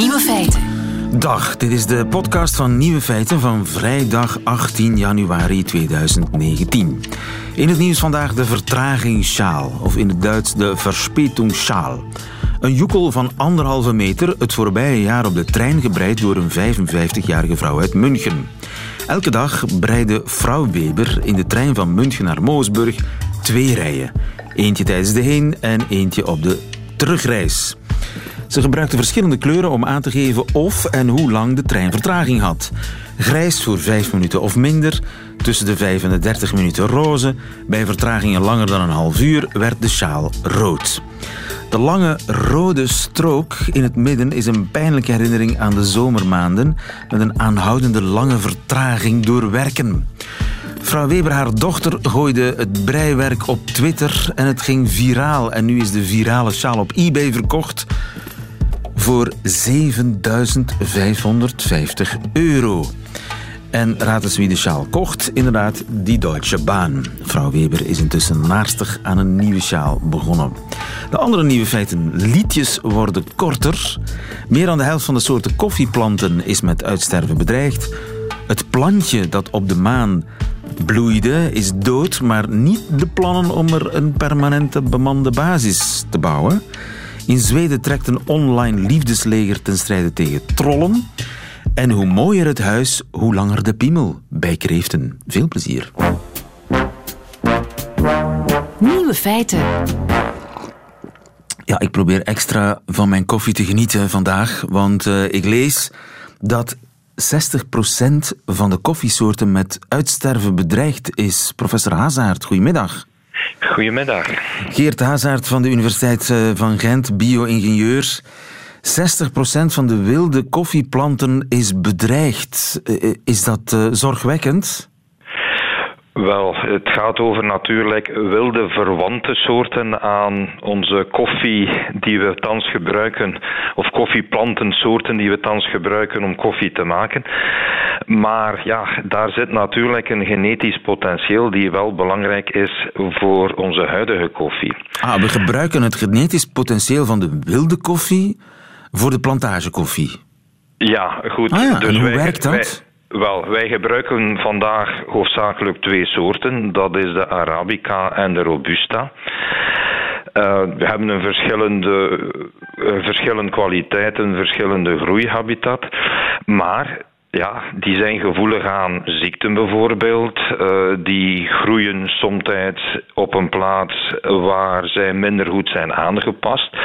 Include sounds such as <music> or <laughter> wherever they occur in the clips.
Nieuwe feiten. Dag, dit is de podcast van Nieuwe Feiten van vrijdag 18 januari 2019. In het nieuws vandaag de vertragingsschaal, of in het Duits de Verspätungsschaal. Een joekel van anderhalve meter, het voorbije jaar op de trein gebreid door een 55-jarige vrouw uit München. Elke dag breidde vrouw Weber in de trein van München naar Moosburg twee rijen. Eentje tijdens de heen- en eentje op de terugreis. Ze gebruikte verschillende kleuren om aan te geven of en hoe lang de trein vertraging had. Grijs voor 5 minuten of minder, tussen de 5 en de 30 minuten roze. Bij vertragingen langer dan een half uur werd de sjaal rood. De lange rode strook in het midden is een pijnlijke herinnering aan de zomermaanden met een aanhoudende lange vertraging door werken. Vrouw Weber, haar dochter, gooide het breiwerk op Twitter en het ging viraal. En nu is de virale sjaal op eBay verkocht voor 7550 euro. En raad wie de sjaal kocht. Inderdaad, die Deutsche Bahn. Vrouw Weber is intussen naarstig aan een nieuwe sjaal begonnen. De andere nieuwe feiten. Liedjes worden korter. Meer dan de helft van de soorten koffieplanten is met uitsterven bedreigd. Het plantje dat op de maan bloeide is dood, maar niet de plannen om er een permanente bemande basis te bouwen. In Zweden trekt een online liefdesleger ten strijde tegen trollen. En hoe mooier het huis, hoe langer de piemel bij kreeften. Veel plezier. Nieuwe feiten. Ja, ik probeer extra van mijn koffie te genieten vandaag, want uh, ik lees dat 60% van de koffiesoorten met uitsterven bedreigd is. Professor Hazaert, goedemiddag. Goedemiddag. Geert Hazaert van de Universiteit eh, van Gent, bio-ingenieur. 60% van de wilde koffieplanten is bedreigd. Eh, is dat zorgwekkend? Wel, het gaat over natuurlijk wilde verwante soorten aan onze koffie die we thans gebruiken, of koffieplantensoorten die we thans gebruiken om koffie te maken. Maar ja, daar zit natuurlijk een genetisch potentieel die wel belangrijk is voor onze huidige koffie. Ah, we gebruiken het genetisch potentieel van de wilde koffie voor de plantagekoffie. Ja, goed. Ah ja, dus en hoe wij, werkt dat? Wij, wel, wij gebruiken vandaag hoofdzakelijk twee soorten. Dat is de Arabica en de Robusta. Uh, we hebben een verschillende, uh, verschillende kwaliteiten, verschillende groeihabitat. Maar ja, die zijn gevoelig aan ziekten bijvoorbeeld. Uh, die groeien soms op een plaats waar zij minder goed zijn aangepast.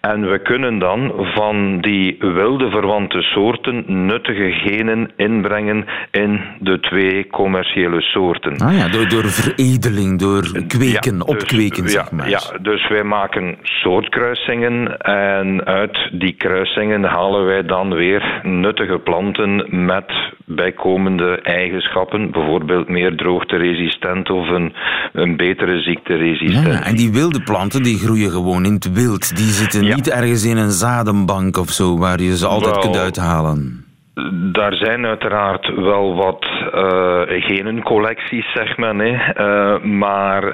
En we kunnen dan van die wilde verwante soorten nuttige genen inbrengen in de twee commerciële soorten. Ah ja, door, door veredeling, door kweken, ja, dus, opkweken, zeg maar. Ja, dus wij maken soortkruisingen en uit die kruisingen halen wij dan weer nuttige planten met bijkomende eigenschappen, bijvoorbeeld meer droogteresistent of een, een betere ziekteresistent. Ja, en die wilde planten die groeien gewoon in het wild, die zitten ja. niet ergens in een zadenbank of zo, waar je ze altijd wel, kunt uithalen. Daar zijn uiteraard wel wat uh, genencollecties, zeg men. Hè. Uh, maar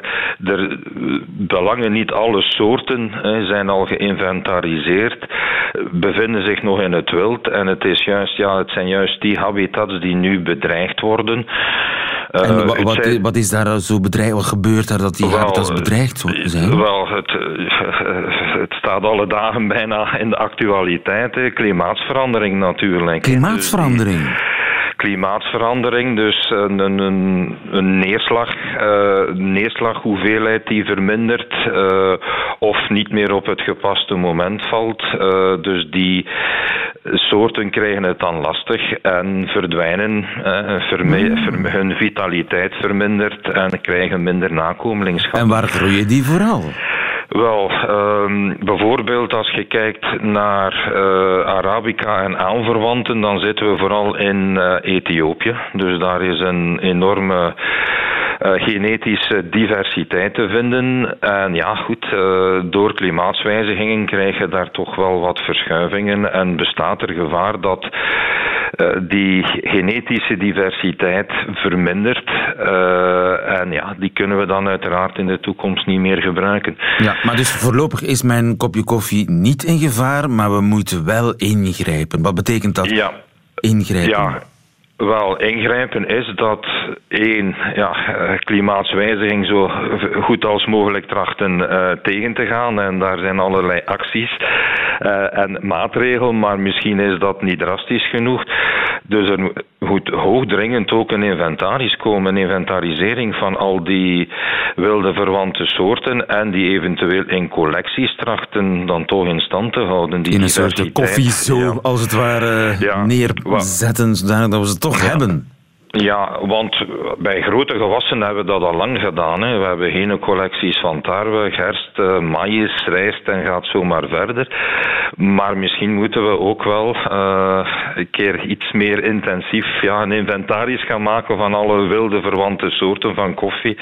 er, belangen niet alle soorten hè, zijn al geïnventariseerd, bevinden zich nog in het wild. En het, is juist, ja, het zijn juist die habitats die nu bedreigd worden. Uh, en wat, wat, zijn, wat, is daar zo bedreigd? Wat gebeurt daar dat die wel, habitats bedreigd zijn? Wel, het, <laughs> het staat alle dagen bijna in de actualiteit. Hè. Klimaatsverandering natuurlijk. Dus klimaatsverandering, dus een, een, een neerslag, uh, neerslaghoeveelheid die vermindert uh, of niet meer op het gepaste moment valt. Uh, dus die soorten krijgen het dan lastig en verdwijnen, verme, hun vitaliteit vermindert en krijgen minder nakomelingschap. En waar groeien die vooral? Wel, um, bijvoorbeeld als je kijkt naar uh, Arabica en aanverwanten, dan zitten we vooral in uh, Ethiopië. Dus daar is een enorme genetische diversiteit te vinden. En ja, goed, door klimaatswijzigingen krijg je daar toch wel wat verschuivingen en bestaat er gevaar dat uh, die genetische diversiteit vermindert. Uh, en ja, die kunnen we dan uiteraard in de toekomst niet meer gebruiken. Ja, maar dus voorlopig is mijn kopje koffie niet in gevaar, maar we moeten wel ingrijpen. Wat betekent dat? Ja. Ingrijpen. Ja, wel, ingrijpen is dat één, ja, klimaatswijziging zo goed als mogelijk trachten uh, tegen te gaan. En daar zijn allerlei acties uh, en maatregelen, maar misschien is dat niet drastisch genoeg. Dus er moet hoogdringend ook een inventaris komen, een inventarisering van al die wilde verwante soorten en die eventueel in collecties trachten dan toch in stand te houden. Die in een soort koffie zo, ja. als het ware, ja. neerzetten, zodat we ze toch ja. hebben. Ja, want bij grote gewassen hebben we dat al lang gedaan. Hè. We hebben geen collecties van tarwe, gerst, uh, maïs, rijst en gaat zo maar verder. Maar misschien moeten we ook wel uh, een keer iets meer intensief ja, een inventaris gaan maken van alle wilde verwante soorten van koffie.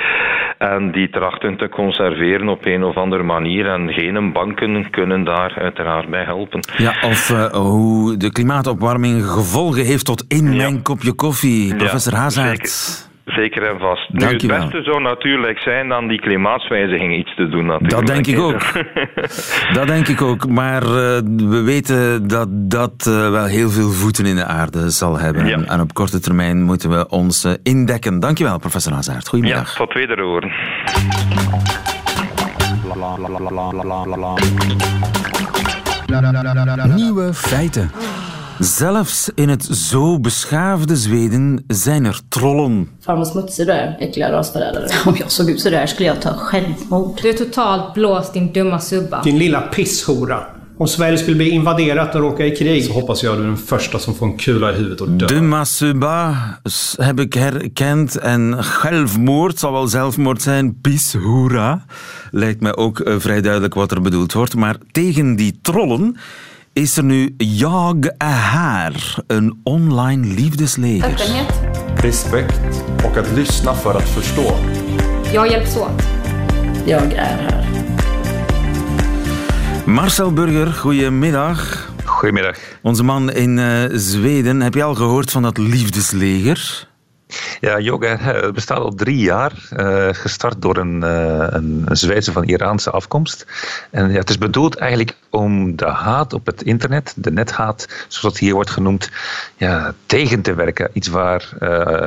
En die trachten te conserveren op een of andere manier. En geen banken kunnen daar uiteraard bij helpen. Ja, of uh, hoe de klimaatopwarming gevolgen heeft tot in ja. mijn kopje koffie. Professor ja. Hazard. Zeker en vast. Nu, het beste zou natuurlijk zijn dan die klimaatswijziging iets te doen. Natuurlijk. Dat denk ik ook. <laughs> dat denk ik ook. Maar uh, we weten dat dat uh, wel heel veel voeten in de aarde zal hebben. Ja. En op korte termijn moeten we ons uh, indekken. Dankjewel, professor Hazard. Goedemiddag. Ja, tot wederhoor. Nieuwe feiten. Zelfs in het zo beschaafde Zweden zijn er trollen. Farmor Smutsig där, äckliga rasförrädare. Om jag såg ut sådär skulle jag ta självmord. Du är totalt blåst din dumma subba. Din lilla pisshora. Om Sverige skulle bli invaderat och råka i krig så hoppas jag du är den första som får en kula i huvudet och dör. Dumma subba heb ik herkend en självmoord zal wel zelfmoord zijn. Pisshora lijkt mij ook uh, vrij duidelijk wat er bedoeld wordt. Maar tegen die trollen nu Jag är här, een online liefdesleger. Öppenhet. Respekt och att lyssna för att förstå. Jag hjälps åt. Jag är här. Marcel Burger, goedemiddag. Goedemiddag. Onze man in uh, Zweden, heb je al gehoord van dat liefdesleger? Ja, yoga het bestaat al drie jaar. Uh, gestart door een, uh, een, Zweedse van Iraanse afkomst. En ja, het is bedoeld eigenlijk om de haat op het internet, de nethaat, zoals het hier wordt genoemd, ja, tegen te werken. Iets waar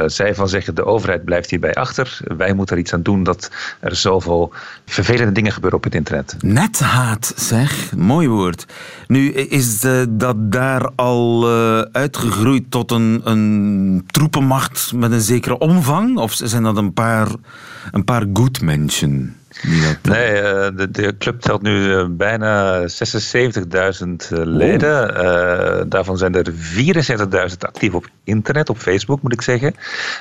zij van zeggen, de overheid blijft hierbij achter. Wij moeten er iets aan doen dat er zoveel vervelende dingen gebeuren op het internet. Nethaat, zeg. Mooi woord. Nu, is dat daar al uitgegroeid tot een, een troepenmacht met een zekere omvang? Of zijn dat een paar, een paar good mensen? Nee, de, de, club telt nu bijna 76.000 leden. Oh. daarvan zijn er 74.000 actief op internet, op Facebook moet ik zeggen.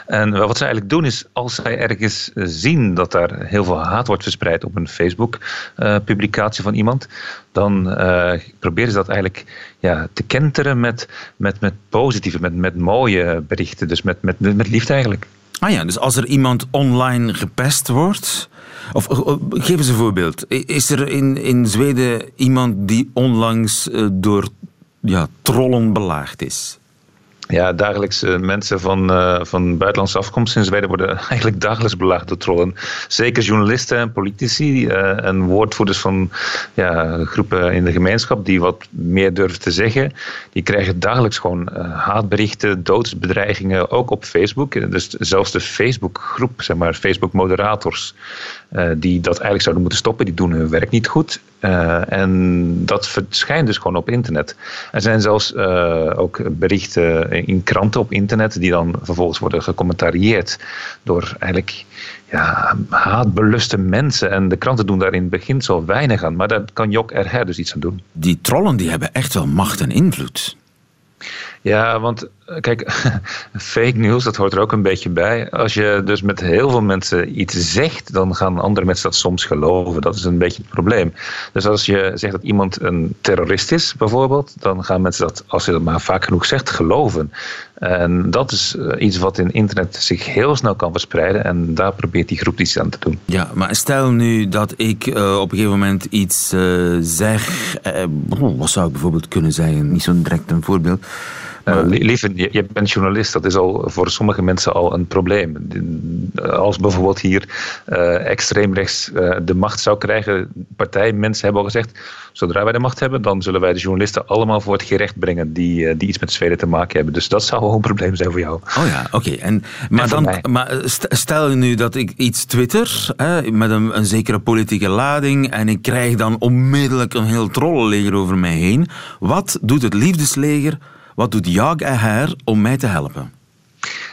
En wat ze eigenlijk doen is, als zij ergens zien dat daar heel veel haat wordt verspreid op een Facebook-publicatie van iemand, dan uh, proberen ze dat eigenlijk ja, te kenteren met, met, met positieve, met, met mooie berichten. Dus met, met, met liefde eigenlijk. Ah ja, dus als er iemand online gepest wordt. Of geef eens een voorbeeld. Is er in, in Zweden iemand die onlangs uh, door ja, trollen belaagd is? Ja, dagelijks uh, mensen van, uh, van buitenlandse afkomst in Zweden worden <laughs> eigenlijk dagelijks belaagd door trollen. Zeker journalisten en politici uh, en woordvoerders van ja, groepen in de gemeenschap die wat meer durven te zeggen. Die krijgen dagelijks gewoon haatberichten, doodsbedreigingen, ook op Facebook. Dus zelfs de Facebookgroep, zeg maar, Facebook-moderators, die dat eigenlijk zouden moeten stoppen, die doen hun werk niet goed. En dat verschijnt dus gewoon op internet. Er zijn zelfs ook berichten in kranten op internet, die dan vervolgens worden gecommentarieerd door eigenlijk ja, haatbeluste mensen. En de kranten doen daar in het begin zo weinig aan, maar daar kan Jok er dus iets aan doen. Die trollen die hebben echt wel macht en invloed. Ja, want kijk, <laughs> fake news, dat hoort er ook een beetje bij. Als je dus met heel veel mensen iets zegt, dan gaan andere mensen dat soms geloven. Dat is een beetje het probleem. Dus als je zegt dat iemand een terrorist is, bijvoorbeeld, dan gaan mensen dat, als je dat maar vaak genoeg zegt, geloven. En dat is eh, iets wat in internet zich heel snel kan verspreiden. En daar probeert die groep iets aan te doen. Ja, maar stel nu dat ik uh, op een gegeven moment iets zeg. wat zou ik bijvoorbeeld kunnen zeggen? Niet zo direct een voorbeeld. Uh, lieve, je, je, bent journalist, dat is al voor sommige mensen al een probleem. Als bijvoorbeeld hier uh, extreem rechts uh, de macht zou krijgen, partijmensen hebben al gezegd, zodra wij de macht hebben, dan zullen wij de journalisten allemaal voor het gerecht brengen die, die iets met Zweden te maken hebben. Dus dat zou wel een probleem zijn voor jou. Oh ja, oké. Okay. En, maar, dan, maar stel nu dat ik iets twitter hè, met een, een zekere politieke lading en ik krijg dan onmiddellijk een heel trollenleger over mij heen. Wat doet het liefdesleger wat doet Jag haar om mij te helpen?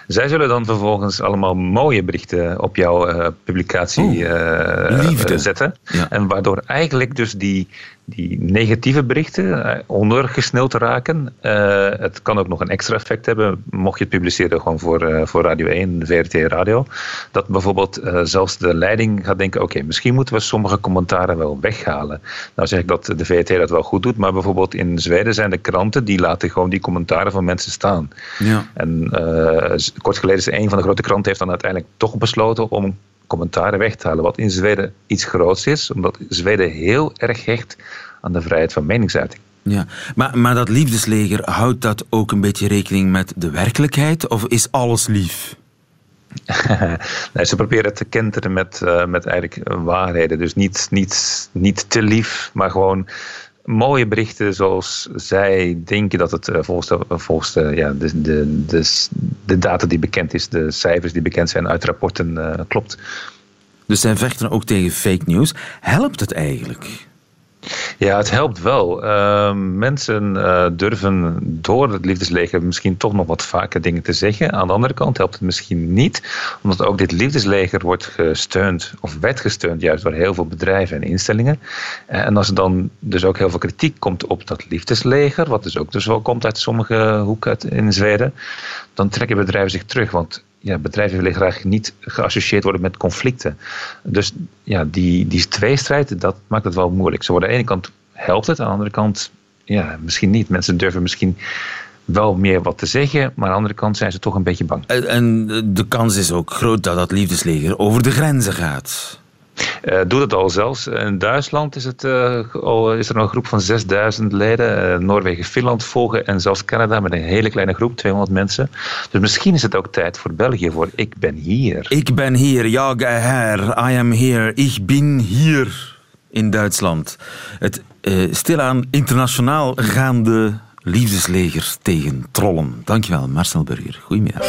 Zij zullen dan vervolgens allemaal mooie berichten op jouw uh, publicatie uh, zetten. Ja. En waardoor eigenlijk dus die, die negatieve berichten eh, ondergesneld raken. Uh, het kan ook nog een extra effect hebben, mocht je het publiceren gewoon voor, uh, voor Radio 1, VRT Radio. Dat bijvoorbeeld uh, zelfs de leiding gaat denken, oké, okay, misschien moeten we sommige commentaren wel weghalen. Nou zeg ik dat de VRT dat wel goed doet, maar bijvoorbeeld in Zweden zijn de kranten, die laten gewoon die commentaren van mensen staan. Ja. En kort geleden is een van de grote kranten heeft dan uiteindelijk toch besloten om commentaren weg te halen. Wat in Zweden iets groots is, omdat Zweden heel erg hecht aan de vrijheid van meningsuiting. Ja, maar, maar dat liefdesleger, houdt dat ook een beetje rekening met de werkelijkheid? Of is alles lief? <laughs> nee, ze proberen te kenteren met, uh, met eigenlijk waarheden. Dus niet, niet, niet te lief, maar gewoon mooie berichten zoals zij denken dat het uh, volgens, de, volgens ja, de, de, de, de, data die bekend is, de cijfers die bekend zijn uit rapporten, uh, klopt. Dus zij vechten ook tegen fake news. Helpt het eigenlijk? Ja, het helpt wel. Uh, mensen uh, durven door het liefdesleger misschien toch nog wat vaker dingen te zeggen. Aan de andere kant helpt het misschien niet, omdat ook dit liefdesleger wordt gesteund, of werd gesteund juist door heel veel bedrijven en instellingen. Uh, en als er dan dus ook heel veel kritiek komt op dat liefdesleger, wat dus ook dus wel komt uit sommige hoeken in Zweden, dan trekken bedrijven zich terug. Want ja, bedrijven willen graag niet geassocieerd worden met conflicten. Dus ja, die, die tweestrijd, dat maakt het wel moeilijk. Zo aan de ene kant helpt het, aan de andere kant ja, misschien niet. Mensen durven misschien wel meer wat te zeggen, maar aan de andere kant zijn ze toch een beetje bang. En de kans is ook groot dat dat liefdesleger over de grenzen gaat. Uh, doet het al zelfs. In Duitsland is, het, uh, al, is er een groep van 6000 leden. Uh, Noorwegen, Finland volgen en zelfs Canada met een hele kleine groep, 200 mensen. Dus misschien is het ook tijd voor België voor Ik ben hier. Ik ben hier, ja, her, I am here, ik ben hier in Duitsland. Het stilaan internationaal gaande liefdesleger tegen trollen. Dankjewel, Marcel Burger. Goedemiddag.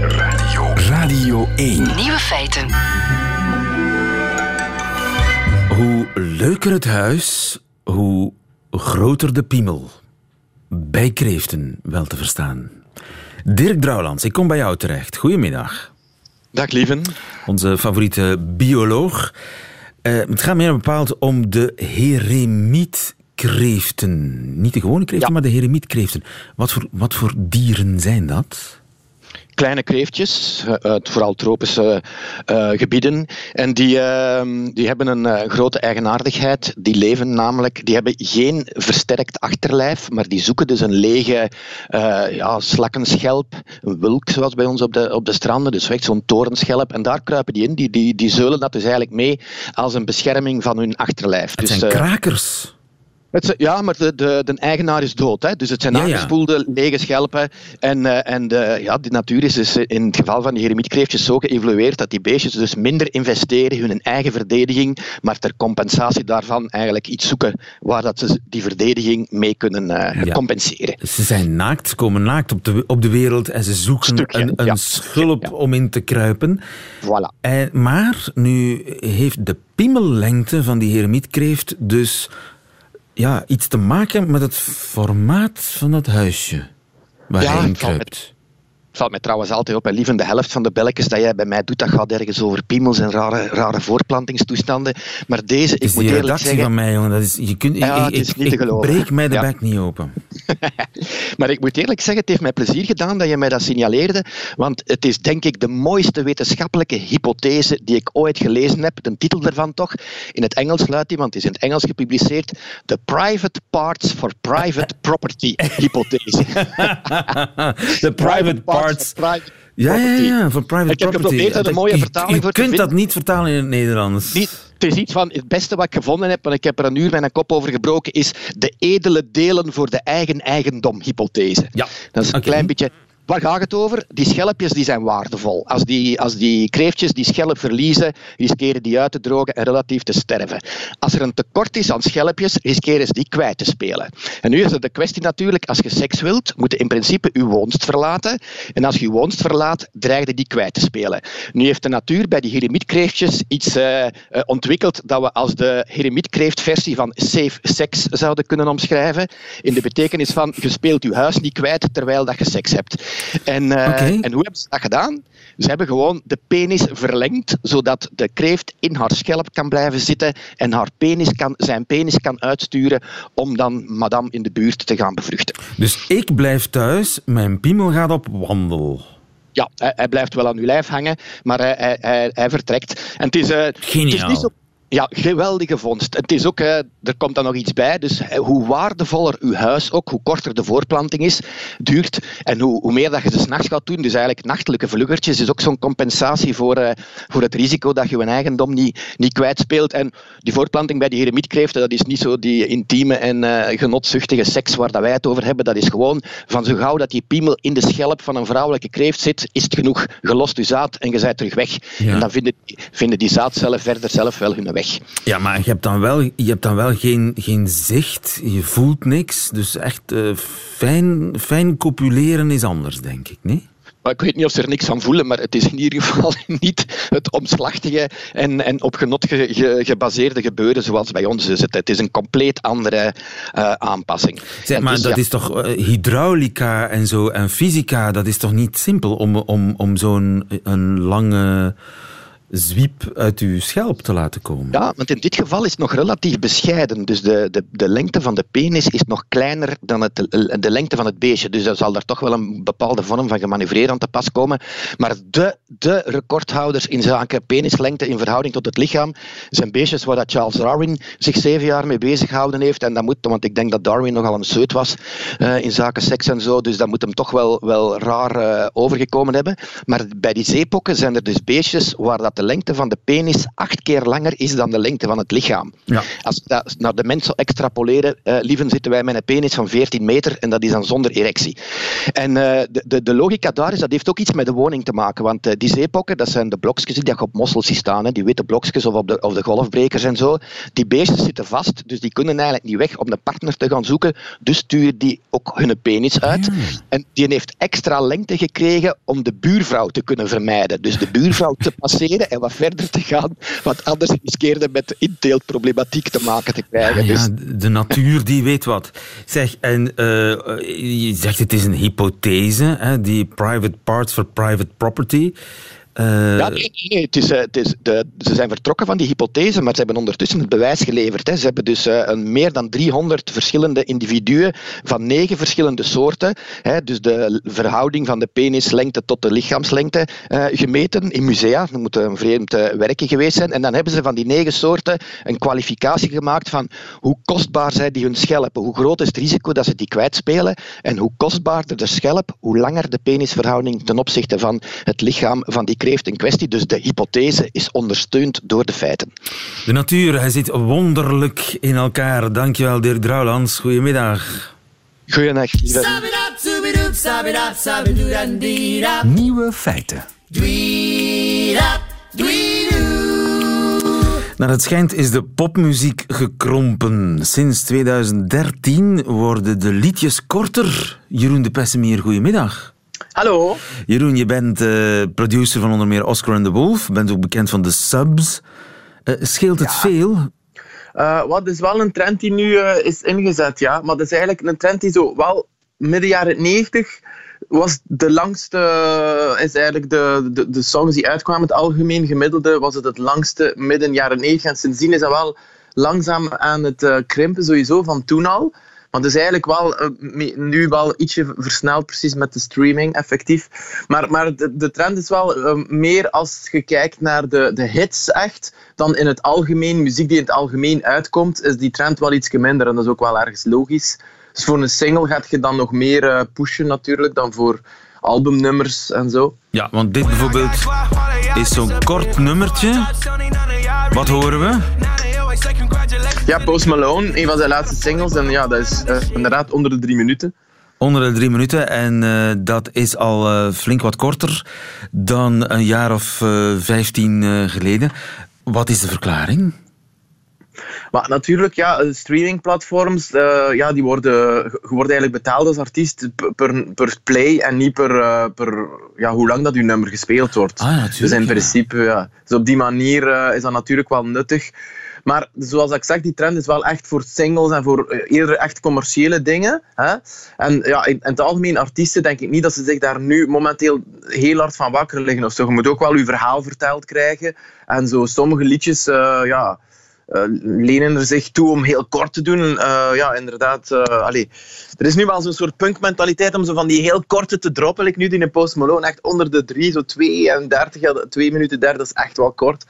Radio, Radio 1. Nieuwe feiten. Leuker het huis, hoe groter de piemel. Bij kreeften, wel te verstaan. Dirk Drouwlands, ik kom bij jou terecht. Goedemiddag. Dag, lieven. Onze favoriete bioloog. Uh, het gaat meer bepaald om de heremietkreeften. Niet de gewone kreeften, ja. maar de heremietkreeften. Wat voor, wat voor dieren zijn dat? Kleine kreeftjes uit vooral tropische uh, gebieden. En die, uh, die hebben een uh, grote eigenaardigheid. Die leven namelijk, die hebben geen versterkt achterlijf, maar die zoeken dus een lege ja, slakkenschelp, een wulk zoals bij ons op de, op de stranden, dus echt zo'n torenschelp. En daar kruipen die in. Die, die, die zeulen dat dus eigenlijk mee als een bescherming van hun achterlijf. Het dus, zijn krakers. Het, ja, maar de, de, de, eigenaar is dood. Hè? Dus het zijn ja, aangespoelde lege schelpen. En, uh, en de, ja, de natuur is dus in het geval van die heremietkreeftjes zo geëvolueerd dat die beestjes dus minder investeren in hun eigen verdediging, maar ter compensatie daarvan eigenlijk iets zoeken waar dat ze die verdediging mee kunnen uh, ja. compenseren. Ze zijn naakt, ze komen naakt op de, op de wereld en ze zoeken Stukje, een, een schulp om in te kruipen. Voilà. En, eh, maar nu heeft de piemellengte van die heremietkreeft dus ja, iets te maken met het formaat van dat huisje waar ja, hij in kruipt. Valt mij trouwens altijd op, en lieve de helft van de belletjes dat jij bij mij doet, dat gaat ergens over piemels en rare, rare voortplantingstoestanden. Maar deze, ik moet eerlijk redactie zeggen... van mij, jongen. Dat is, je kunt, Ja, ik, het is ik- niet te ik geloven. breek mij de Ja. bek niet open. <laughs> Maar ik moet eerlijk zeggen, het heeft mij plezier gedaan dat je mij dat signaleerde, want het is denk ik de mooiste wetenschappelijke hypothese die ik ooit gelezen heb. De titel daarvan toch, in het Engels luidt die, want het is in het Engels gepubliceerd, The Private Parts for Private Property <laughs> hypothese. De private parts. Ja, ja, voor private Ik heb property. geprobeerd er een mooie Je- vertaling je voor te kunt dat vinden. niet vertalen in het Nederlands. Niet, het is iets van het beste wat ik gevonden heb, en ik heb er een uur mijn kop over gebroken, is de edele delen voor de eigen eigendom hypothese. Ja, Dat is een klein beetje. Waar gaat het over? Die schelpjes die zijn waardevol. Als die, als die kreeftjes die schelp verliezen, riskeren die uit te drogen en relatief te sterven. Als er een tekort is aan schelpjes, riskeren ze die kwijt te spelen. En nu is het de kwestie natuurlijk, als je seks wilt, moet je in principe je woonst verlaten. En als je je woonst verlaat, dreigde die kwijt te spelen. Nu heeft de natuur bij die heremietkreeftjes iets eh, eh, ontwikkeld dat we als de heremietkreeftversie van safe sex zouden kunnen omschrijven. In de betekenis van, je speelt je huis niet kwijt terwijl dat je seks hebt. En, eh, en hoe hebben ze dat gedaan? Ze hebben gewoon de penis verlengd, zodat de kreeft in haar schelp kan blijven zitten en haar penis kan, zijn penis kan uitsturen om dan madame in de buurt te gaan bevruchten. Dus ik blijf thuis, mijn piemel gaat op wandel. Ja, hij, hij blijft wel aan uw lijf hangen, maar hij, hij, hij, vertrekt. En het is, eh, het is niet zo... Ja, geweldige vondst. Het is ook, er komt dan nog iets bij. Dus hoe waardevoller uw huis ook, hoe korter de voorplanting is, duurt. En hoe, hoe meer dat je ze s'nachts gaat doen, dus eigenlijk nachtelijke vluggertjes, is ook zo'n compensatie voor, eh, voor het risico dat je je eigendom niet, niet kwijtspeelt. En die voorplanting bij die heremietkreeften, dat is niet zo die intieme en eh, genotzuchtige seks waar dat wij het over hebben. Dat is gewoon van zo gauw dat die piemel in de schelp van een vrouwelijke kreeft zit, is het genoeg. Je lost je zaad en je bent terug weg. Ja. En dan vinden, vinden die zaadcellen verder zelf wel hun weg. Ja, maar je hebt dan wel, je hebt dan wel geen, geen zicht, je voelt niks. Dus echt eh, fijn, fijn copuleren is anders, denk ik, niet? Maar ik weet niet of ze er niks van voelen, maar het is in ieder geval <laughs> niet het omslachtige en, en op genot ge- ge- gebaseerde gebeuren zoals bij ons is. Het, het is een compleet andere eh, aanpassing. Zeg, maar dus, dat ja, is toch eh, hydraulica en zo en fysica, dat is toch niet simpel om, om, om zo'n een lange zwiep uit uw schelp te laten komen? Ja, want in dit geval is het nog relatief bescheiden. Dus de, de, de lengte van de penis is nog kleiner dan het, de lengte van het beestje. Dus er zal daar toch wel een bepaalde vorm van gemanoeuvreerd aan te pas komen. Maar de, de recordhouders in zaken penislengte in verhouding tot het lichaam zijn beestjes waar dat Charles Darwin zich zeven jaar mee bezig gehouden heeft. En dat moet, want ik denk dat Darwin nogal een zeut was eh, in zaken seks en zo. Dus dat moet hem toch wel, wel raar eh, overgekomen hebben. Maar bij die zeepokken zijn er dus beestjes waar dat de lengte van de penis acht keer langer is dan de lengte van het lichaam. Ja. Als we dat naar de mens zou extrapoleren, eh lieven zitten wij met een penis van 14 meter en dat is dan zonder erectie. En eh, de, de, de logica daar is, dat heeft ook iets met de woning te maken, want eh, die zeepokken, dat zijn de blokjes die je op mossels ziet staan, hè, die witte blokjes of, op de, of de golfbrekers en zo. Die beestjes zitten vast, dus die kunnen eigenlijk niet weg om een partner te gaan zoeken, dus sturen die ook hun penis uit. En die heeft extra lengte gekregen om de buurvrouw te kunnen vermijden. Dus de buurvrouw te passeren en wat verder te gaan, want anders riskeerde met inteeltproblematiek te maken te krijgen. Ah, Dus ja, de natuur die weet wat. Zeg, en eh, je zegt het is een hypothese, hè, die private parts for private property. Eh, Ja, nee, nee, Het is, eh, het is de, ze zijn vertrokken van die hypothese, maar ze hebben ondertussen het bewijs geleverd. Hè. Ze hebben dus eh, een, meer dan 300 verschillende individuen van negen verschillende soorten, hè, dus de verhouding van de penislengte tot de lichaamslengte, gemeten in musea. Dat moet een vreemd eh, werkje geweest zijn. En dan hebben ze van die negen soorten een kwalificatie gemaakt van hoe kostbaar zijn die hun schelpen, hoe groot is het risico dat ze die kwijtspelen en hoe kostbaarder de schelp, hoe langer de penisverhouding ten opzichte van het lichaam van die kreeft in kwestie. Dus de hypothese is ondersteund door de feiten. De natuur, hij zit wonderlijk in elkaar. Dankjewel, Dirk Drouwlands. Goedemiddag. Goeienacht. lieve. Nieuwe feiten. Naar het schijnt is de popmuziek gekrompen. Sinds 2013 worden de liedjes korter. Jeroen de Pessemier, goedemiddag. Hallo. Jeroen, je bent eh, producer van onder meer Oscar and the Wolf. Bent ook bekend van de subs. Eh, scheelt het veel? Eh, wat is wel een trend die nu is ingezet, ja. Maar dat is eigenlijk een trend die zo wel midden jaren 90 was de langste, is eigenlijk de, de, de songs die uitkwamen, het algemeen gemiddelde, was het het langste midden jaren 90. En sindsdien is dat wel langzaam aan het uh, krimpen, sowieso, van toen al. Maar het is eigenlijk wel uh, nu wel ietsje versneld, precies met de streaming, effectief. Maar, maar de, de trend is wel uh, meer als je kijkt naar de, de hits echt, dan in het algemeen, muziek die in het algemeen uitkomt, is die trend wel iets minder. En dat is ook wel ergens logisch. Dus voor een single gaat je dan nog meer uh, pushen natuurlijk dan voor albumnummers en zo. Ja, want dit bijvoorbeeld is zo'n kort nummertje. Wat horen we? Ja, Post Malone, een van zijn laatste singles. En ja, dat is uh, inderdaad onder de drie minuten. Onder de drie minuten. En uh, dat is al uh, flink wat korter dan een jaar of vijftien geleden. Wat is de verklaring? Maar natuurlijk, ja, streamingplatforms, uh, ja, die worden, je wordt eigenlijk betaald als artiest per, per play en niet per, uh, per ja, hoe lang dat je nummer gespeeld wordt. Ah, dus in principe, ja. Dus op die manier uh, is dat natuurlijk wel nuttig. Maar zoals ik zeg, die trend is wel echt voor singles en voor eerder echt commerciële dingen. Hè? En ja, in, het algemeen, artiesten denk ik niet dat ze zich daar nu momenteel heel hard van wakker liggen of zo. Je moet ook wel je verhaal verteld krijgen. En zo sommige liedjes, ja uh, lenen er zich toe om heel kort te doen. Ja, inderdaad. Allee. Er is nu wel zo'n soort punkmentaliteit om zo van die heel korte te droppen. Ik nu die in Post Malone echt onder de drie, zo 32, ja, 2 minuten 30, dat is echt wel kort.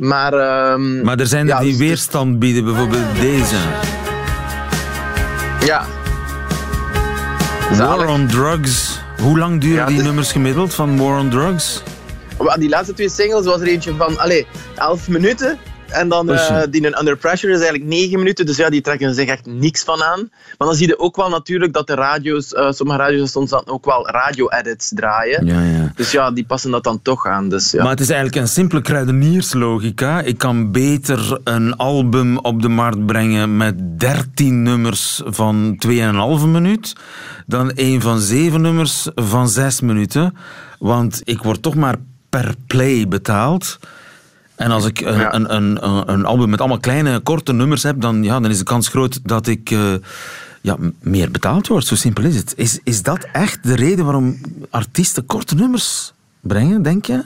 Maar, um, maar er zijn er ja, die dus, weerstand bieden, bijvoorbeeld deze. Ja. War on Drugs. Hoe lang duren ja, die nummers gemiddeld van War on Drugs? Die laatste twee singles was er eentje van allee, 11 minuten. En dan uh, die een Under Pressure is eigenlijk negen minuten. Dus ja, die trekken zich echt niks van aan. Maar dan zie je ook wel natuurlijk dat de radio's, uh, sommige radio's soms dan ook wel radio-edits draaien. Ja, ja. Dus ja, die passen dat dan toch aan. Dus, ja. Maar het is eigenlijk een simpele kruidenierslogica. Ik kan beter een album op de markt brengen met 13 nummers van 2,5 minuut dan een van 7 nummers van 6 minuten. Want ik word toch maar per play betaald. En als ik een, ja. een, een, een, album met allemaal kleine, korte nummers heb, dan, ja, dan is de kans groot dat ik uh, ja, meer betaald word. Zo simpel is het. Is, is dat echt de reden waarom artiesten korte nummers brengen, denk je?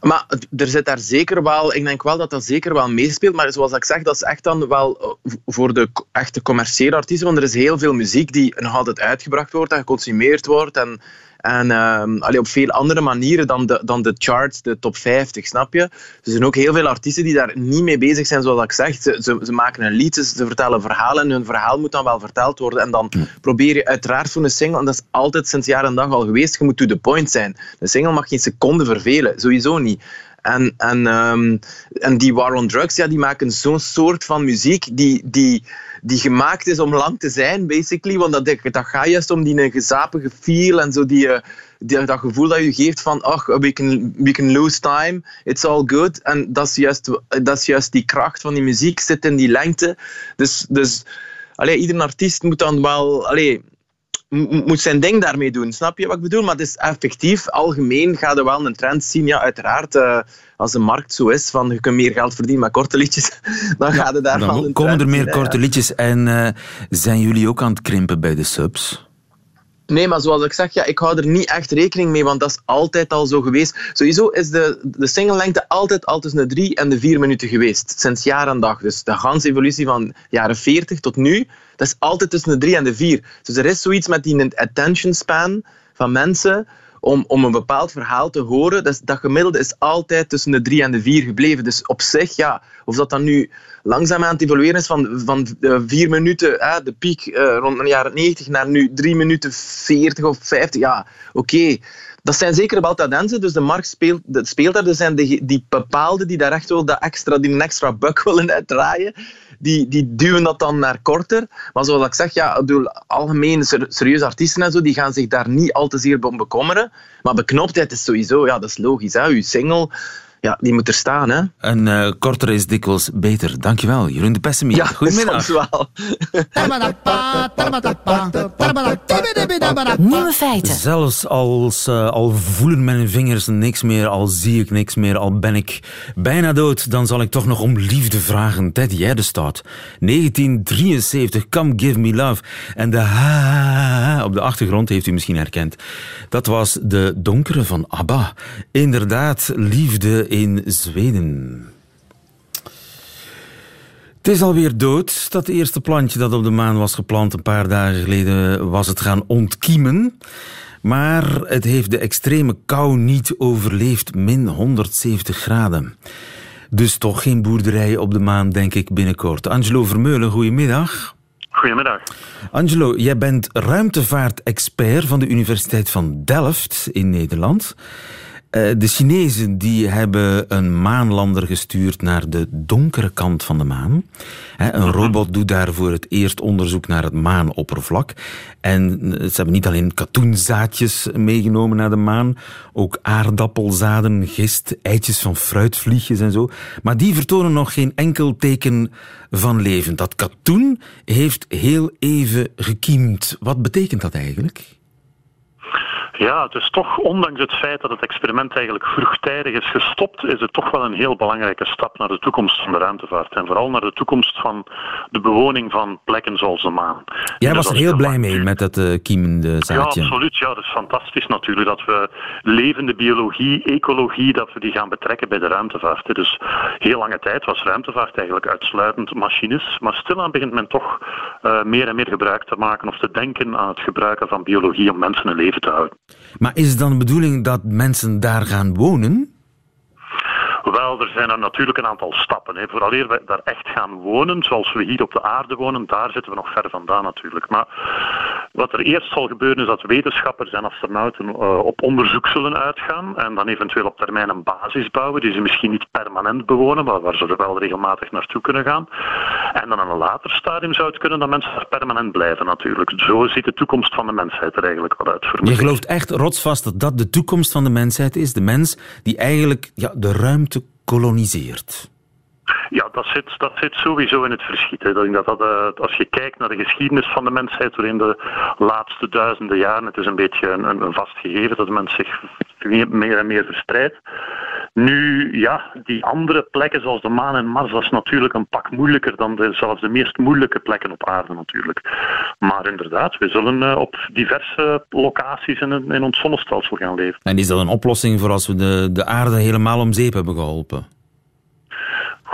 Maar er zit daar zeker wel, ik denk wel dat dat zeker wel meespeelt. Maar zoals ik zeg, dat is echt dan wel voor de echte commerciële artiesten. Want er is heel veel muziek die nog altijd uitgebracht wordt en geconsumeerd wordt. En en um, allee, op veel andere manieren dan de, dan de charts, de top 50, snap je? Dus er zijn ook heel veel artiesten die daar niet mee bezig zijn, zoals ik zeg. Ze, ze, ze maken een lied, ze vertellen verhalen en hun verhaal moet dan wel verteld worden. En dan probeer je uiteraard voor een single, en dat is altijd sinds jaar en dag al geweest, je moet to the point zijn. Een single mag geen seconde vervelen, sowieso niet. En, en, um, en die War on Drugs, ja, die maken zo'n soort van muziek die, die, die gemaakt is om lang te zijn, basically. Want dat, dat gaat juist om die gezapige feel en zo die, die, dat gevoel dat je geeft van, ach, we can, we can lose time, it's all good. En dat is juist, dat is juist die kracht van die muziek, zit in die lengte. Dus, dus allee, ieder artiest moet dan wel... Allee, moet zijn ding daarmee doen. Snap je wat ik bedoel? Maar het is effectief, algemeen gaat er wel een trend zien. Ja, uiteraard, uh, als de markt zo is, van je kunt meer geld verdienen met korte liedjes, <laughs> dan ja, gaat het daar wel komen er meer zien, korte ja. liedjes. En uh, zijn jullie ook aan het krimpen bij de subs? Nee, maar zoals ik zeg, ja, ik hou er niet echt rekening mee, want dat is altijd al zo geweest. Sowieso is de, de singlelengte altijd al tussen de drie en de vier minuten geweest, sinds jaar en dag. Dus de ganse evolutie van jaren 40 tot nu, dat is altijd tussen de drie en de vier. Dus er is zoiets met die attention span van mensen om, om een bepaald verhaal te horen. Dat gemiddelde is altijd tussen de drie en de vier gebleven. Dus op zich, ja, of dat dan nu langzaam aan het evolueren is van, van vier minuten, hè, de piek uh, rond de jaren 90, naar nu drie minuten 40 of 50, ja, oké. Dat zijn zeker wel tendensen, dus de markt speelt, speelt daar. Er zijn die bepaalde die daar echt wel dat extra, die een extra buck willen uitdraaien. Die, die duwen dat dan naar korter. Maar zoals ik zeg, ja, bedoel, algemeen serieuze artiesten en zo, die gaan zich daar niet al te zeer om bekommeren. Maar beknoptheid is sowieso, ja, dat is logisch. Hè. Uw single, ja, die moet er staan. Hè? Een uh, korter is dikwijls beter. Dankjewel, Jeroen de Pessimie. Ja, Goedemiddag. wel. Nieuwe feiten. Zelfs als uh, al voelen mijn vingers niks meer, al zie ik niks meer, al ben ik bijna dood, dan zal ik toch nog om liefde vragen. Ted Jerdestaat, 1973, Come Give Me Love. En de ha op de achtergrond heeft u misschien herkend. Dat was de donkere van ABBA. Inderdaad, liefde in Zweden. Het is alweer dood. Dat eerste plantje dat op de maan was geplant een paar dagen geleden was het gaan ontkiemen. Maar het heeft de extreme kou niet overleefd, min 170 graden. Dus toch geen boerderij op de maan, denk ik, binnenkort. Angelo Vermeulen, goedemiddag. Goedemiddag. Angelo, jij bent ruimtevaartexpert van de Universiteit van Delft in Nederland. Eh, de Chinezen die hebben een maanlander gestuurd naar de donkere kant van de maan. Een robot doet daarvoor het eerst onderzoek naar het maanoppervlak. En eh, ze hebben niet alleen katoenzaadjes meegenomen naar de maan, ook aardappelzaden, gist, eitjes van fruitvliegjes en zo. Maar die vertonen nog geen enkel teken van leven. Dat katoen heeft heel even gekiemd. Wat betekent dat eigenlijk? Ja, is toch, ondanks het feit dat het experiment eigenlijk vroegtijdig is gestopt, is het toch wel een heel belangrijke stap naar de toekomst van de ruimtevaart. En vooral naar de toekomst van de bewoning van plekken zoals de maan. Jij dus was er heel blij mee met dat uh, kiemende zaadje. Ja, absoluut. Ja, dat is fantastisch natuurlijk dat we levende biologie, ecologie, dat we die gaan betrekken bij de ruimtevaart. Dus heel lange tijd was ruimtevaart eigenlijk uitsluitend machines, maar stilaan begint men toch uh, meer en meer gebruik te maken of te denken aan het gebruiken van biologie om mensen een leven te houden. Maar is het dan de bedoeling dat mensen daar gaan wonen? Wel, er zijn er natuurlijk een aantal stappen. Hè. Vooraleer we daar echt gaan wonen, zoals we hier op de aarde wonen, daar zitten we nog ver vandaan natuurlijk. Maar wat er eerst zal gebeuren is dat wetenschappers en astronauten uh, op onderzoek zullen uitgaan en dan eventueel op termijn een basis bouwen die ze misschien niet permanent bewonen, maar waar ze er wel regelmatig naartoe kunnen gaan. En dan aan een later stadium zou het kunnen dat mensen daar permanent blijven natuurlijk. Zo ziet de toekomst van de mensheid er eigenlijk wel uit. Voor Je gelooft echt rotsvast dat dat de toekomst van de mensheid is? De mens die eigenlijk ja, de ruimte koloniseert? Ja, dat zit, dat zit sowieso in het verschiet. Dat, dat, uh, als je kijkt naar de geschiedenis van de mensheid, waarin de laatste duizenden jaren, het is een beetje een, een vast gegeven dat de mens zich meer en meer verspreidt. Nu, ja, die andere plekken zoals de maan en Mars, dat is natuurlijk een pak moeilijker dan zelfs de meest moeilijke plekken op aarde natuurlijk. Maar inderdaad, we zullen uh, op diverse locaties in, in ons zonnestelsel gaan leven. En is dat een oplossing voor als we de, de aarde helemaal om zeep hebben geholpen?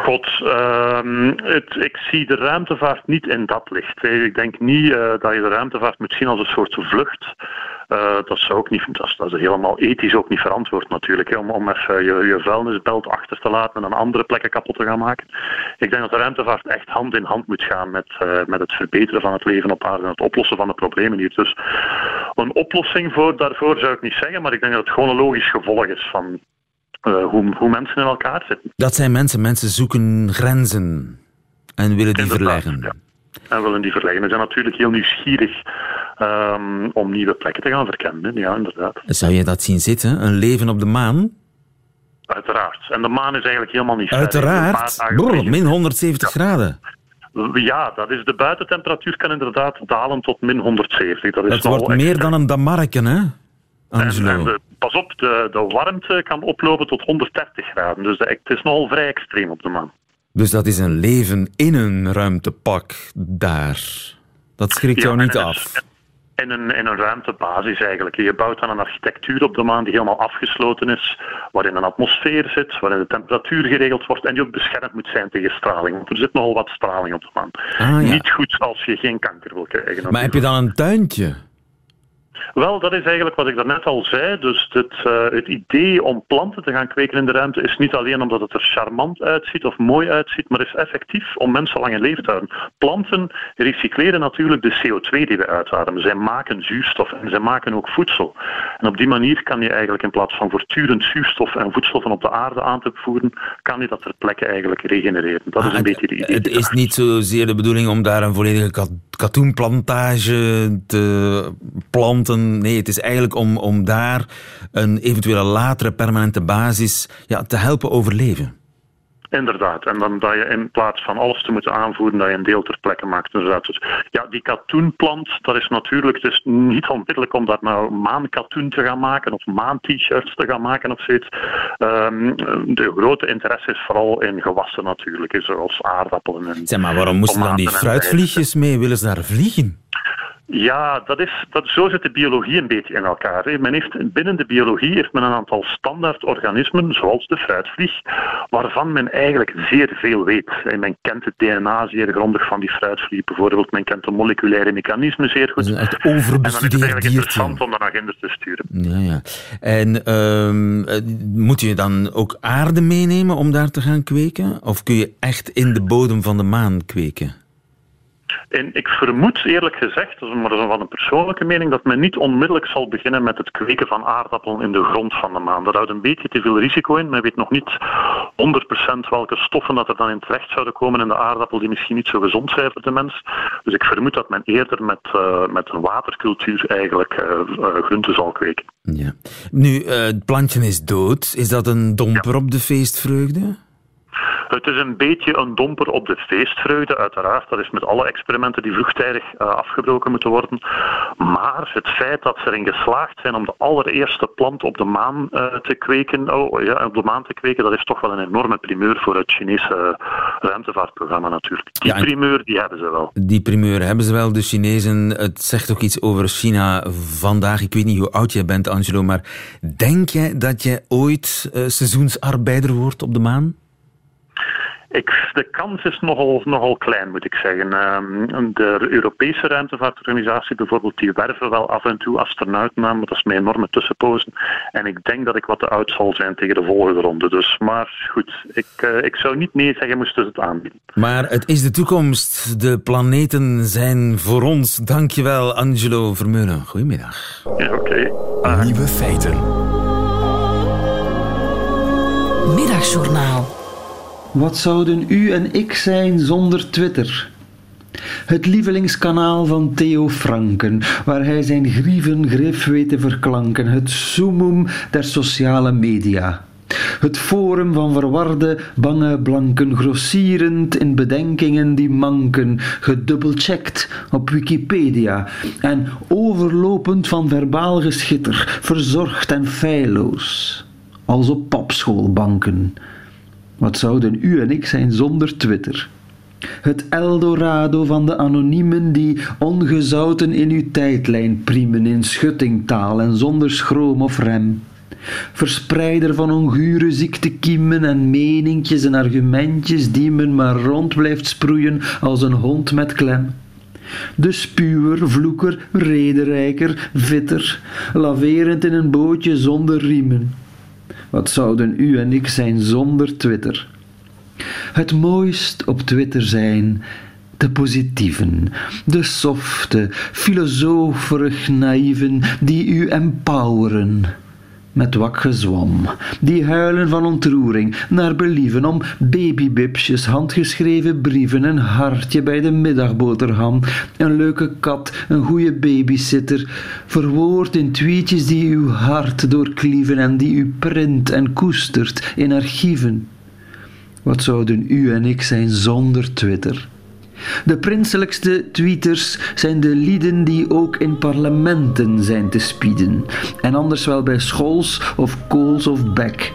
God, uh, het, ik zie de ruimtevaart niet in dat licht. Ik denk niet uh, dat je de ruimtevaart moet zien als een soort vlucht. Uh, dat, zou ook niet, dat, is, dat is helemaal ethisch ook niet verantwoord natuurlijk. Hè, om, om even je, je vuilnisbelt achter te laten en aan andere plekken kapot te gaan maken. Ik denk dat de ruimtevaart echt hand in hand moet gaan met, uh, met het verbeteren van het leven op aarde en het oplossen van de problemen hier. Dus een oplossing voor, daarvoor zou ik niet zeggen, maar ik denk dat het gewoon een logisch gevolg is van, uh, hoe, hoe mensen in elkaar zitten. Dat zijn mensen. Mensen zoeken grenzen en willen die verleggen. Ja. En willen die verleggen. Ze zijn natuurlijk heel nieuwsgierig um, om nieuwe plekken te gaan verkennen. Ja, inderdaad. Zou je dat zien zitten? Een leven op de maan? Uiteraard. En de maan is eigenlijk helemaal niet Uiteraard? Min 170 ja. graden. Ja, dat is de buitentemperatuur kan inderdaad dalen tot min 170. Dat, is dat wordt meer dan een damarken, hè? En, de, pas op, de, de warmte kan oplopen tot 130 graden. Dus het is nogal vrij extreem op de maan. Dus dat is een leven in een ruimtepak daar. Dat schrikt jou niet af. In een, in een ruimtebasis eigenlijk. Je bouwt dan een architectuur op de maan die helemaal afgesloten is, waarin een atmosfeer zit, waarin de temperatuur geregeld wordt en die ook beschermd moet zijn tegen straling. Want er zit nogal wat straling op de maan. Ah, ja. Niet goed als je geen kanker wil krijgen. Maar heb je dan een tuintje? Wel, dat is eigenlijk wat ik daarnet al zei. Dus het, uh, het idee om planten te gaan kweken in de ruimte is niet alleen omdat het er charmant uitziet of mooi uitziet, maar is effectief om mensen lang in leven te houden. Planten recycleren natuurlijk de CO2 die we uitademen. Zij maken zuurstof en zij maken ook voedsel. En op die manier kan je eigenlijk in plaats van voortdurend zuurstof en voedstoffen op de aarde aan te voeren, kan je dat ter plekke eigenlijk regenereren. Dat is een ah, beetje de idee. Het is niet zozeer de bedoeling om daar een volledige katoenplantage te planten Nee, het is eigenlijk om, om daar een eventuele latere permanente basis ja, te helpen overleven. Inderdaad. En dan dat je in plaats van alles te moeten aanvoeren, dat je een deel ter plekke maakt. Inderdaad. Dus ja, die katoenplant, dat is natuurlijk dus niet onmiddellijk om daar nou maankatoen te gaan maken of maan-t-shirts te gaan maken of zoiets. Um, de grote interesse is vooral in gewassen natuurlijk, zoals aardappelen. En zeg maar, waarom moesten dan die fruitvliegjes mee? Willen ze daar vliegen? Ja, dat is, dat, zo zit de biologie een beetje in elkaar. Hè. Men heeft, binnen de biologie heeft men een aantal standaard organismen, zoals de fruitvlieg, waarvan men eigenlijk zeer veel weet. Men kent het DNA zeer grondig van die fruitvlieg bijvoorbeeld. Men kent de moleculaire mechanismen zeer goed. Dat is echt overbestudeerd En dan is het interessant om naar agenda te sturen. Ja, ja. En uh, moet je dan ook aarde meenemen om daar te gaan kweken? Of kun je echt in de bodem van de maan kweken? En ik vermoed eerlijk gezegd, maar dat is van een persoonlijke mening, dat men niet onmiddellijk zal beginnen met het kweken van aardappelen in de grond van de maan. Dat houdt een beetje te veel risico in. Men weet nog niet 100% welke stoffen dat er dan in terecht zouden komen in de aardappel die misschien niet zo gezond zijn voor de mens. Dus ik vermoed dat men eerder met, uh, met een watercultuur eigenlijk uh, uh, groenten zal kweken. Ja. Nu, het plantje is dood. Is dat een domper ja. op de feestvreugde? Het is een beetje een domper op de feestvreugde, uiteraard. Dat is met alle experimenten die vroegtijdig uh, afgebroken moeten worden. Maar het feit dat ze erin geslaagd zijn om de allereerste plant op de maan uh, te kweken, oh, ja, op de maan te kweken, dat is toch wel een enorme primeur voor het Chinese ruimtevaartprogramma natuurlijk. Die ja, primeur die hebben ze wel. Die primeur hebben ze wel. De Chinezen, het zegt ook iets over China vandaag. Ik weet niet hoe oud jij bent, Angelo, maar denk jij dat je ooit seizoensarbeider wordt op de maan? Ik, de kans is nogal, nogal klein, moet ik zeggen. Um, de Europese ruimtevaartorganisatie bijvoorbeeld, die werven wel af en toe astronauten aan, maar dat is met enorme tussenpozen. En ik denk dat ik wat te oud zal zijn tegen de volgende ronde. Dus, maar goed, ik, uh, ik zou niet nee zeggen moesten ze het aanbieden. Maar het is de toekomst. De planeten zijn voor ons. Dankjewel, Angelo Vermeulen. Goedemiddag. Ja, oké. Okay. Nieuwe feiten. Middagjournaal. Wat zouden u en ik zijn zonder Twitter? Het lievelingskanaal van Theo Franken, waar hij zijn grieven grif weet te verklanken. Het summum der sociale media. Het forum van verwarde, bange blanken, grossierend in bedenkingen die manken, gedubbelcheckt op Wikipedia en overlopend van verbaal geschitter, verzorgd en feilloos, als op papschoolbanken. Wat zouden u en ik zijn zonder Twitter? Het Eldorado van de anoniemen die ongezouten in uw tijdlijn priemen in schuttingtaal en zonder schroom of rem. Verspreider van ongure ziektekiemen en meninkjes en argumentjes die men maar rond blijft sproeien als een hond met klem. De spuwer, vloeker, rederijker, vitter, laverend in een bootje zonder riemen wat zouden u en ik zijn zonder Twitter? Het mooist op Twitter zijn de positieven, de softe, filosoferig naïven die u empoweren met wak gezwam, die huilen van ontroering, naar believen om babybibsjes, handgeschreven brieven, een hartje bij de middagboterham, een leuke kat, een goede babysitter, verwoord in tweetjes die uw hart doorklieven en die u print en koestert in archieven. Wat zouden u en ik zijn zonder Twitter? De prinselijkste tweeters zijn de lieden die ook in parlementen zijn te spieden, en anders wel bij Schols of Kools of Beck.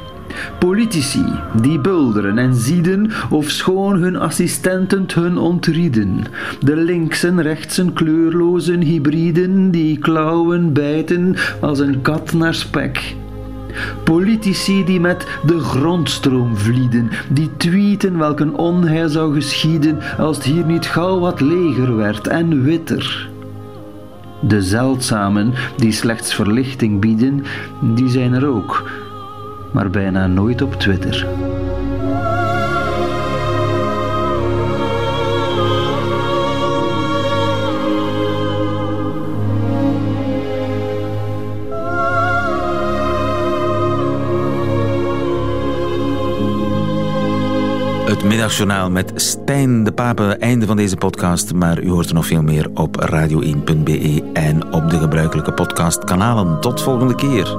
Politici die bulderen en zieden of schoon hun assistenten hun ontrieden. De linksen, rechtsen, kleurlozen hybriden die klauwen bijten als een kat naar spek. Politici die met de grondstroom vlieden, die tweeten welk een onheil zou geschieden als het hier niet gauw wat leger werd en witter. De zeldzamen die slechts verlichting bieden, die zijn er ook, maar bijna nooit op Twitter. Middagjournaal met Stijn de Pape. Einde van deze podcast. Maar u hoort er nog veel meer op radio1.be en op de gebruikelijke podcastkanalen. Tot volgende keer.